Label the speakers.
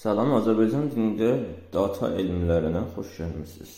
Speaker 1: Salam, Azərbaycan dilində data elmlərinə xoş gəlmisiniz.